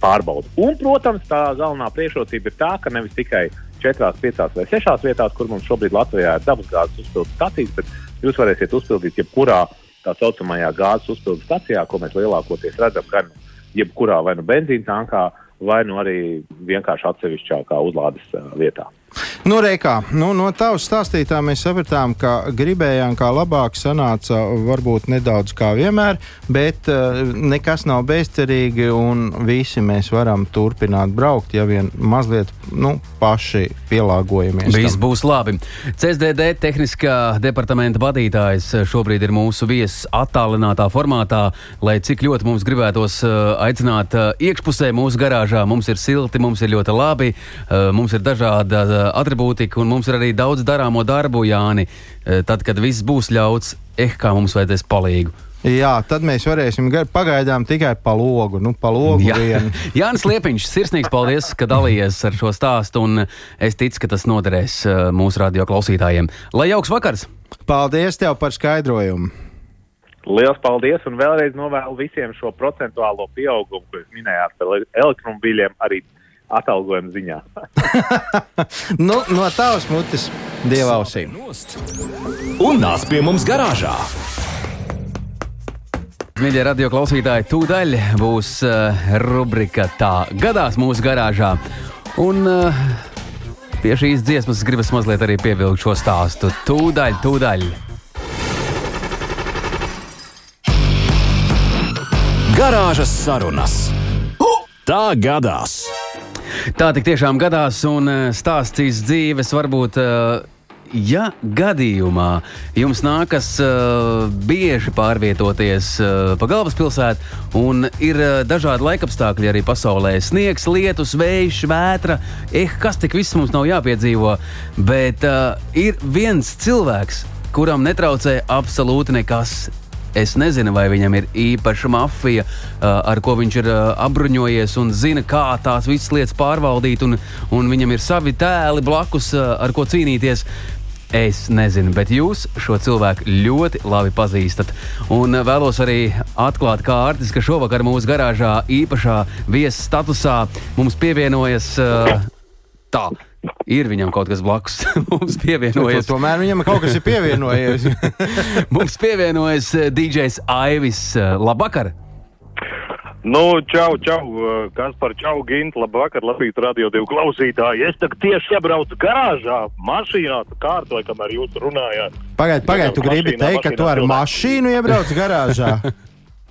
[SPEAKER 4] pārbauda. Un, protams, tā galvenā priekšrocība ir tā, ka nevis tikai 4, 5 vai 6 vietās, kur mums šobrīd Latvijā ir dabasgāzes uzpildes stācijas, bet jūs varēsiet uzpildīt jebkurā tā saucamajā gāzes uzpildes stācijā, ko mēs lielākoties redzam gan jebkurā vai nu benzīna tankā, vai nu arī vienkārši atsevišķākā uzlādes vietā.
[SPEAKER 3] Nu, Reikā, nu, no tavas stāstītā mēs sapratām, ka gribējām kā labāk sanāca varbūt nedaudz kā vienmēr, bet uh, nekas nav bezcerīgi un visi mēs varam turpināt braukt, ja vien mazliet nu, paši pielāgojamies.
[SPEAKER 2] Viss
[SPEAKER 3] tam.
[SPEAKER 2] būs labi. CSDD tehniskā departamenta vadītājs šobrīd ir mūsu viesis attālinātā formātā, lai cik ļoti mums gribētos uh, aicināt uh, iekšpusē mūsu garāžā. Mums ir silti, mums ir ļoti labi, mums ir dažāda uh, atribūtika un mums ir arī daudz darāmo darbu, Jāni. Uh, tad, kad viss būs ļauts, eh, kā mums vajadzēs palīgu.
[SPEAKER 3] Jā, tad mēs varēsim pagaidām tikai pa logu. Nu, pa logu
[SPEAKER 2] Jā.
[SPEAKER 3] vien.
[SPEAKER 2] Jānis Liepiņš, sirsnīgs paldies, ka dalījies ar šo stāstu, un es ticu, ka tas noderēs uh, mūsu radio klausītājiem. Lai jauks vakars!
[SPEAKER 3] Paldies tev par skaidrojumu!
[SPEAKER 4] Lielas paldies un vēlreiz novēlu visiem šo procentuālo pieaugumu, ko jūs minējāt par ele- elektromobīļiem, arī atalgojuma ziņā.
[SPEAKER 3] Nu, no tavas mutes dievausīm.
[SPEAKER 1] Un nāc pie mums garāžā!
[SPEAKER 2] Mīļie radio klausītāji, tūdaļ būs uh, rubrika Tā gadās mūsu garāžā. Un uh, pie šīs dziesmas gribas mazliet arī pievilkt šo stāstu. Tūdaļ, tūdaļ.
[SPEAKER 1] Garāžas sarunas! Tā gadās!
[SPEAKER 2] Tā tik tiešām gadās, un stāsts iz dzīves varbūt. Uh, Ja gadījumā jums nākas uh, bieži pārvietoties uh, pa galvaspilsētu un ir uh, dažādi laikapstākļi arī pasaulē - sniegs, lietus, vējš, vētra, eh, kas tik viss mums nav jāpiedzīvo, bet uh, ir viens cilvēks, kuram netraucē absolūti nekas. Es nezinu, vai viņam ir īpaša mafija, uh, ar ko viņš ir uh, apbruņojies un zina, kā tās visas lietas pārvaldīt, un, un viņam ir savi tēli blakus, uh, ar ko cīnīties. Es nezinu, bet jūs šo cilvēku ļoti labi pazīstat. Un vēlos arī atklāt, kā Artis, ka šovakar mūsu garāžā īpašā viesu statusā mums pievienojas uh, tā. Ir viņam kaut kas blakus. mums pievienojas
[SPEAKER 3] Tomēr viņam kaut kas ir pievienojies.
[SPEAKER 2] Mums pievienojas eh, DJs Aivis. Eh, Labvakar!
[SPEAKER 5] Nu, čau, čau, uh, kas par čau, Gint, labvakar, Latvijas radio divu klausītāji. Es tagad tieši iebraucu garāžā, mašīnā, tu kārtoju, kamēr jūs runājāt.
[SPEAKER 3] Pagaid, pagaid, tu gribi
[SPEAKER 5] Mašīnā,
[SPEAKER 3] teikt, ka tu ar mašīnu iebrauc garāžā?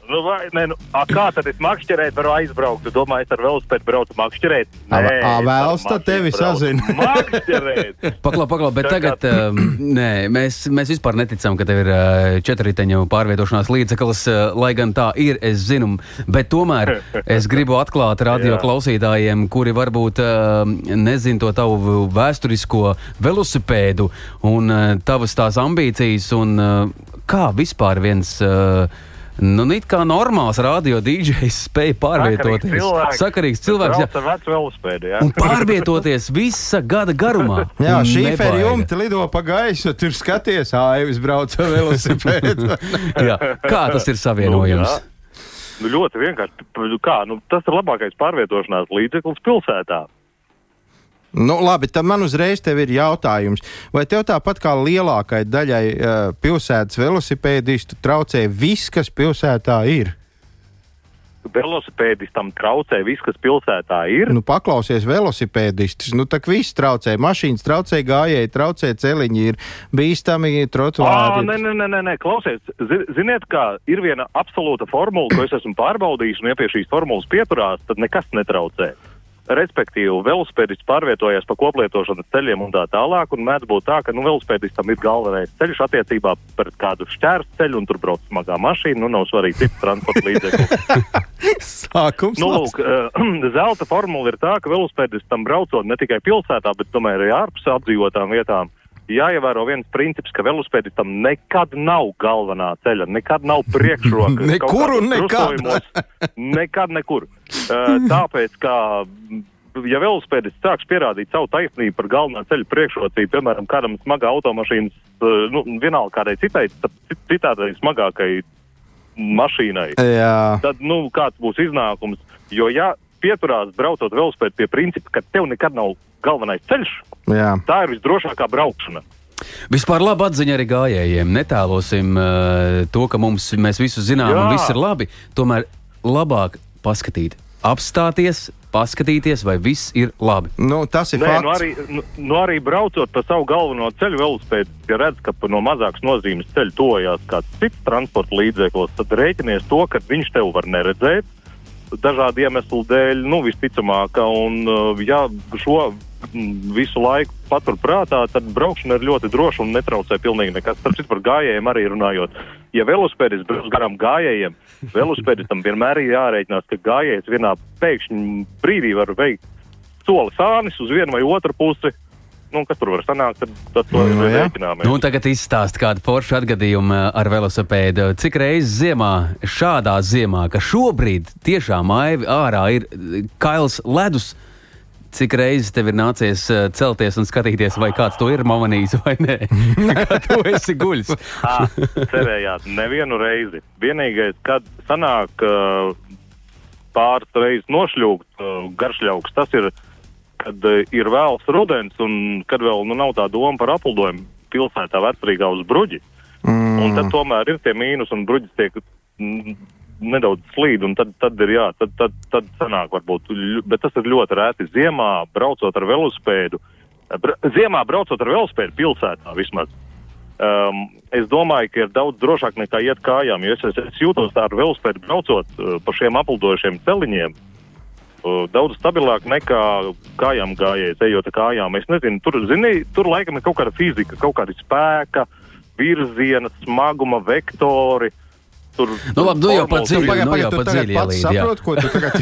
[SPEAKER 5] Nu, vai, ne, nu, a, kā tad es makšķerēt varu aizbraukt? Tu domā, es ar velospēdu braucu makšķerēt?
[SPEAKER 3] A, a, vēls tad tevi sazina.
[SPEAKER 5] Makšķerēt!
[SPEAKER 2] Paklau, paklau, bet tagad um, nē, mēs, mēs vispār neticam, ka tev ir uh, četrriteņu pārvietošanās līdzeklis, uh, lai gan tā ir, es zinu. Bet tomēr es gribu atklāt radio klausītājiem, kuri varbūt uh, nezin to tavu vēsturisko velosipēdu un uh, tavas tās ambīcijas un uh, kā vispār viens. Uh, Nu, it kā normāls radio DJs spēja pārvietoties. Sakarīgs cilvēks.
[SPEAKER 5] Ar vecu velospēdu, jā.
[SPEAKER 2] Un pārvietoties visa gada garumā.
[SPEAKER 3] Jā, šī fēra jumta lido pa gaisu, tur skaties, aivis brauc ar velosipēdu.
[SPEAKER 2] Jā, kā tas ir savienojams?
[SPEAKER 5] Nu, Nu, ļoti vienkārši. P- Kā, nu, tas ir labākais pārvietošanās līdzeklis pilsētā.
[SPEAKER 3] Nu, labi, tad man uzreiz tev ir jautājums. Vai tev tāpat kā lielākai daļai uh, pilsētas velosipēdistu traucē viss, kas pilsētā ir?
[SPEAKER 5] Velosipēdistam traucē viss, kas pilsētā ir.
[SPEAKER 3] Nu, paklausies velosipēdistus. Nu, tā viss traucē. Mašīnas traucē, gājēji traucē, celiņi ir bīstami, trotuāri.
[SPEAKER 5] nē, nē, nē, nē, klausies, zi- ziniet, kā ir viena absolūta formula, ko es esmu pārbaudījis, un ja pie šīs formulas pieturās, tad nekas netraucē. Respektīvi, velospēdists pārvietojas pa koplietošanas ceļiem un tā tālāk, un mēdz būt tā, ka, nu, velospēdistam ir galvenais ceļš attiecībā pret kādu šķērs ceļu, un tur brauc smagā mašīna, nu, nav svarīgi cits transporta līdzeklis.
[SPEAKER 3] Sākums.
[SPEAKER 5] Nu, lūk, uh, zelta formula ir tā, ka velospēdistam braucot ne tikai pilsētā, bet tomēr arī ārpus apdzīvotām vietām. Jāievēro viens princips, ka velospēdistam nekad nav galvenā ceļa, nekad nav priekšroka.
[SPEAKER 3] Nekur un nekad.
[SPEAKER 5] nekad nekur. Uh, tāpēc, ka, ja velospēdists sāks pierādīt savu taisnību par galvenā ceļa priekšrocību, piemēram, kādam smagā automašīnas, uh, nu, vienalga kādai citai, cit- citādai smagākai mašīnai,
[SPEAKER 3] Jā.
[SPEAKER 5] tad, nu, kāds būs iznākums. Jo, ja pieturās braucot velospēdu pie principa, ka tev nekad nav galvenais ceļš,
[SPEAKER 3] Jā.
[SPEAKER 5] tā ir visdrošākā braukšana.
[SPEAKER 2] Vispār laba atziņa arī gājējiem. Netēlosim uh, to, ka mums, mēs visu zinām
[SPEAKER 5] Jā.
[SPEAKER 2] un viss ir labi. Tomēr labāk paskatīt, apstāties, paskatīties, vai viss ir labi.
[SPEAKER 3] Nu, tas ir
[SPEAKER 5] Nē,
[SPEAKER 3] fakts.
[SPEAKER 5] nu arī, nu, nu arī braucot pa savu galveno ceļu velospēdu, ja redz, ka no mazākas nozīmes ceļa tojās kāds cits transporta līdzeklis, tad rēķinies to, ka viņš tev var neredzēt dažādu iemeslu dēļ, nu, visticamāk, un uh, ja šo visu laiku patur prātā, tad braukšana ir ļoti droša un netraucē pilnīgi nekas. Starp citu par gājējiem arī runājot. Ja velospēdis brauc garām gājējiem, velospēdistam vienmēr ir jārēķinās, ka gājējs vienā pēkšņi brīdī var veikt soli sānis uz vienu vai otru pusi. Nu, kas tur var sanākt, tad, tad to
[SPEAKER 3] Nu, jā.
[SPEAKER 5] rēķināmies.
[SPEAKER 2] Nu, un tagad izstāst kādu foršu atgadījumu uh, ar velosipēdu. Cik reizes ziemā, šādā ziemā, ka šobrīd tiešām aivi ārā ir uh, kails ledus. Cik reizes tev ir nācies uh, celties un skatīties, vai kāds to ir pamanījis vai nē? Kā tu esi guļs?
[SPEAKER 5] Ā, cerējāt, nevienu reizi. Vienīgais, kad sanāk uh, pāris reizes nošļūgt uh, garšļauks, tas ir, kad uh, ir vēls rudens un kad vēl nu, nav tā doma par apeldojumu pilsētā vecrīgā uz bruģi. Mm. Un tad tomēr ir tie mīnus un bruģis tiek mm, nedaudz slīd, un tad, tad ir jā, tad, tad, tad sanāk varbūt, bet tas ir ļoti rēti ziemā, braucot ar velospēdu. Bra ziemā braucot ar velospēdu pilsētā vismaz. Um, es domāju, ka ir daudz drošāk nekā iet kājām, jo es, es, es jūtos tā ar velospēdu braucot uh, pa šiem apeldojušiem celiņiem. Uh, daudz stabilāk nekā kājām gājējis, ejot ar kājām. Es nezinu, tur, zini, tur laikam ir kaut kāda fizika, kaut kāda spēka, virziena, smaguma, vektori. Tur,
[SPEAKER 2] Nu, labi, nu jau pa
[SPEAKER 5] formulas-
[SPEAKER 2] dziļi,
[SPEAKER 3] Pagaid,
[SPEAKER 2] nu
[SPEAKER 3] pagaid,
[SPEAKER 2] jau
[SPEAKER 3] tu
[SPEAKER 2] pa
[SPEAKER 3] tagad
[SPEAKER 2] dziļi
[SPEAKER 3] pats
[SPEAKER 2] ielīdi, jā.
[SPEAKER 3] saproti, ko tu tagad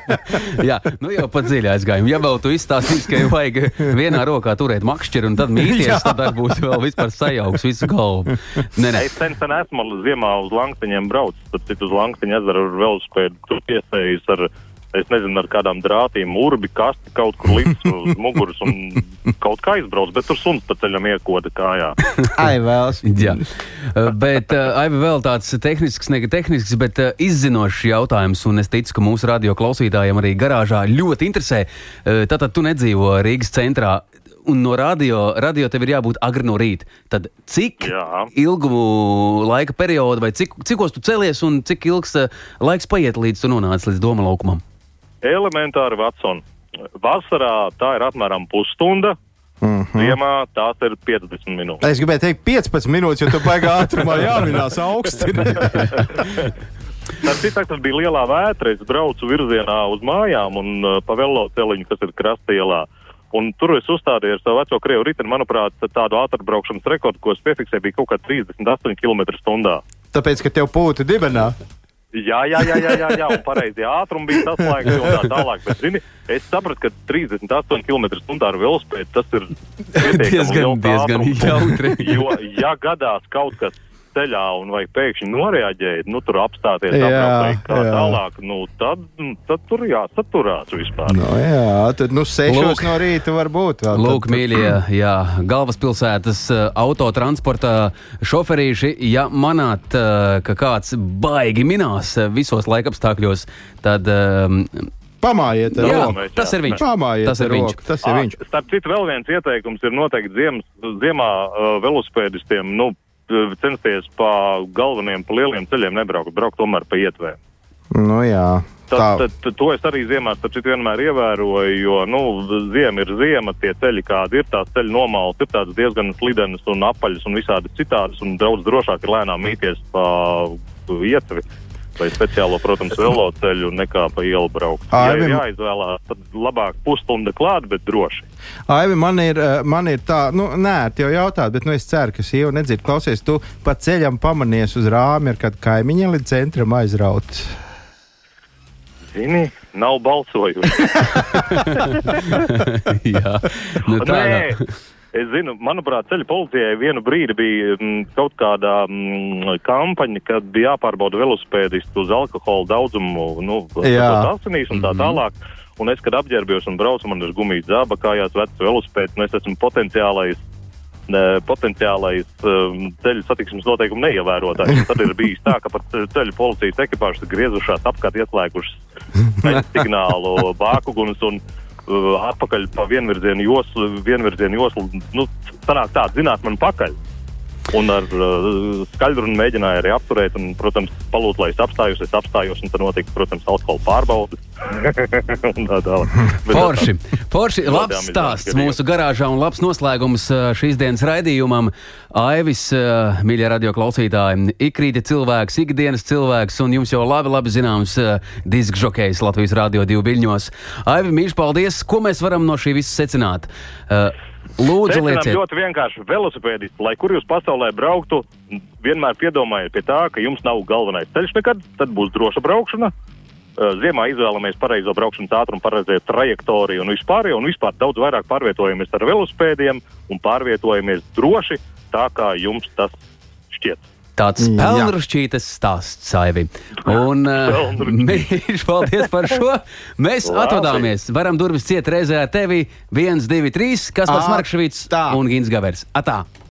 [SPEAKER 2] Jā, nu jau pat dziļi aizgājām. Ja vēl tu izstāstīsi, ka vajag vienā rokā turēt makšķeru un tad mīties, tad arī būs vēl vispār sajauks visu galvu. Nē, nē.
[SPEAKER 5] Es sen, sen esmu ziemā uz Lankstiņiem braucis, tad citu uz Lankstiņu ezeru ar velospēdu tur piesējis ar, es nezinu, ar kādām drātīm, urbi, kasti kaut kur līdz uz muguras un kaut kā izbrauc, bet tur suns pa ceļam iekoda kājā.
[SPEAKER 3] Ai, vēlas.
[SPEAKER 2] Jā, bet Aivi vēl tāds tehnisks, ne tehnisks, bet izzinošs jautājums, un es ticu, ka mūsu radio klausītājiem arī garāžā ļoti interesē. Tātad tu nedzīvo Rīgas centrā. Un no radio, radio tev ir jābūt agri no rīta. Tad cik
[SPEAKER 5] Jā.
[SPEAKER 2] ilgu laika periodu, vai cik, cikos tu celies, un cik ilgs laiks paiet līdz tu nonāc līdz doma laukumam?
[SPEAKER 5] Elementāri, Vatson. Vasarā tā ir apmēram pusstunda,
[SPEAKER 3] Mhm.
[SPEAKER 5] ziemā tās ir 50 minūtes.
[SPEAKER 3] Es gribēju teikt 15 minūtes, jo tu baigā ātrumā jāminās augsti.
[SPEAKER 5] Tas citāks tas bija lielā vētra. Es braucu virzienā uz mājām un uh, pa velo celiņu, kas ir krasta ielā. Un tur es uzstādīju ar savu veco krievu riteni, manuprāt, tādu ātrbraukšanas rekordu, ko es piefiksēju, bija kaut kā 38 km/h.
[SPEAKER 3] Tāpēc, ka tev pūta dibenā.
[SPEAKER 5] Jā, jā, jā, jā, jā, jā un pareizi ātrumi bija saslēgti un tā tālāk. Bet, zini, es sapratu, ka 38 km/h ar velospēdu tas ir
[SPEAKER 2] Diezgan, diezgan jautri.
[SPEAKER 5] Jo, ja gadās kaut kas ceļā un vai pēkšņi noreaģēt, nu tur apstāties,
[SPEAKER 3] Jā,
[SPEAKER 5] apmeklēt kā
[SPEAKER 3] jā.
[SPEAKER 5] tālāk, nu tad, tad tur jāsaturās vispār.
[SPEAKER 3] No, jā, tad nu 6
[SPEAKER 2] Lūk.
[SPEAKER 3] no rīta var būt. vēl.
[SPEAKER 2] Lūk,
[SPEAKER 3] Tad-
[SPEAKER 2] mīļie, jā, galvaspilsētas uh, autotransporta šoferīši, ja manāt, uh, ka kāds baigi minās uh, visos laikapstākļos, tad um,
[SPEAKER 3] Pamājiet ar
[SPEAKER 2] jā,
[SPEAKER 3] roku.
[SPEAKER 5] mēs,
[SPEAKER 2] tas
[SPEAKER 5] jā,
[SPEAKER 2] ir viņš.
[SPEAKER 3] Pamājiet
[SPEAKER 2] Tas ir viņš.
[SPEAKER 3] Tas ir viņš.
[SPEAKER 5] Starp citu, vēl viens ieteikums ir noteikti ziemas, ziemā uh, velospēdistiem. Nu, censties pa galveniem, pa lieliem ceļiem nebraukt, braukt tomēr pa ietvēm.
[SPEAKER 3] Nu jā.
[SPEAKER 5] Tad, tad, tad to es arī ziemā vienmēr ievēroju, jo, nu, ziema ir ziema, tie ceļi, kādi ir, tās ceļu nomāls ir tādas diezgan slidenas un apaļas un visādi citādas, un daudz drošāk ir lēnām mīties pa ietvi. Vai speciālo, protams, veloceļu nekā pa ielu braukt. Ja
[SPEAKER 3] Aivim-
[SPEAKER 5] ir jāizvēlās, tad labāk pusstunda klāt, bet droši.
[SPEAKER 3] Aivi, man ir, eh, man ir tā, nu, nē, te jau jautāt, bet nu, es ceru, ka sieva nedzird. Klausies, tu pa ceļam pamanies uz rāmi, ar kādu kaimiņu līdz centram aizraut.
[SPEAKER 5] Zini, nav balsojuši.
[SPEAKER 2] Jā, nu, tā nav.
[SPEAKER 5] Es zinu, manuprāt, ceļu policijai vienu brīdi bija mm, kaut kāda mm, kampaņa, kad bija jāpārbauda velosipēdistu uz alkohola daudzumu, nu, asinīs un tā tālāk. Un es, kad apģērbjos un braucu, man ir gumijas zāba kājās, vecs velosipēds, un es esmu potenciālais. Potenciālais um, ceļu satiksmes noteikumu neievērotājs. Tad ir bijis tā, ka pat ceļu policijas ekipāžas griezušās apkārt, ieslēgušas signālu bākuguns un atpakaļ pa vienvirzienu joslu, vienvirzienu joslu, nu, sanāk tā, zināt man pakaļ. Un ar uh, skaļru mēģināju arī apturēt, un, protams, palūgt, lai es apstājos, es apstājos, un tad notika, protams, alkohola pārbaudas. Un tā tālāk.
[SPEAKER 2] Forši, forši labs stāsts mūsu garāžā un labs noslēgums uh, šīs dienas raidījumam. Aivis, uh, mīļie radio klausītāji, ikrīti cilvēks, ikdienas cilvēks, un jums jau labi, labi zināms diska žokejs Latvijas Rādio 2 viļņos. Aivi, mīļš, paldies! Ko mēs varam no šī visa secināt? Uh, lūdzu, lieciet!
[SPEAKER 5] ļoti vienkārši velosipēdisti, lai kur jūs pasaulē brauktu, vienmēr piedomājiet pie tā, ka jums nav galvenais ceļš nekad, tad būs droša braukšana. Ziemā izvēlamies pareizo braukšanas ātrumu, pareizo trajektoriju un vispār, un vispār daudz vairāk pārvietojamies ar velosipēdiem un pārvietojamies droši, tā kā jums tas šķiet.
[SPEAKER 2] Tāds
[SPEAKER 3] Jā.
[SPEAKER 2] pelnrušķītas stāsts, Saivi. Un uh, mīļš, paldies par šo. Mēs
[SPEAKER 5] Labi.
[SPEAKER 2] atvadāmies. Varam durvis ciet reizē ar tevi. 1, 2, 3, kas Markšvits
[SPEAKER 3] tā.
[SPEAKER 2] un Gins Gavers. Atā!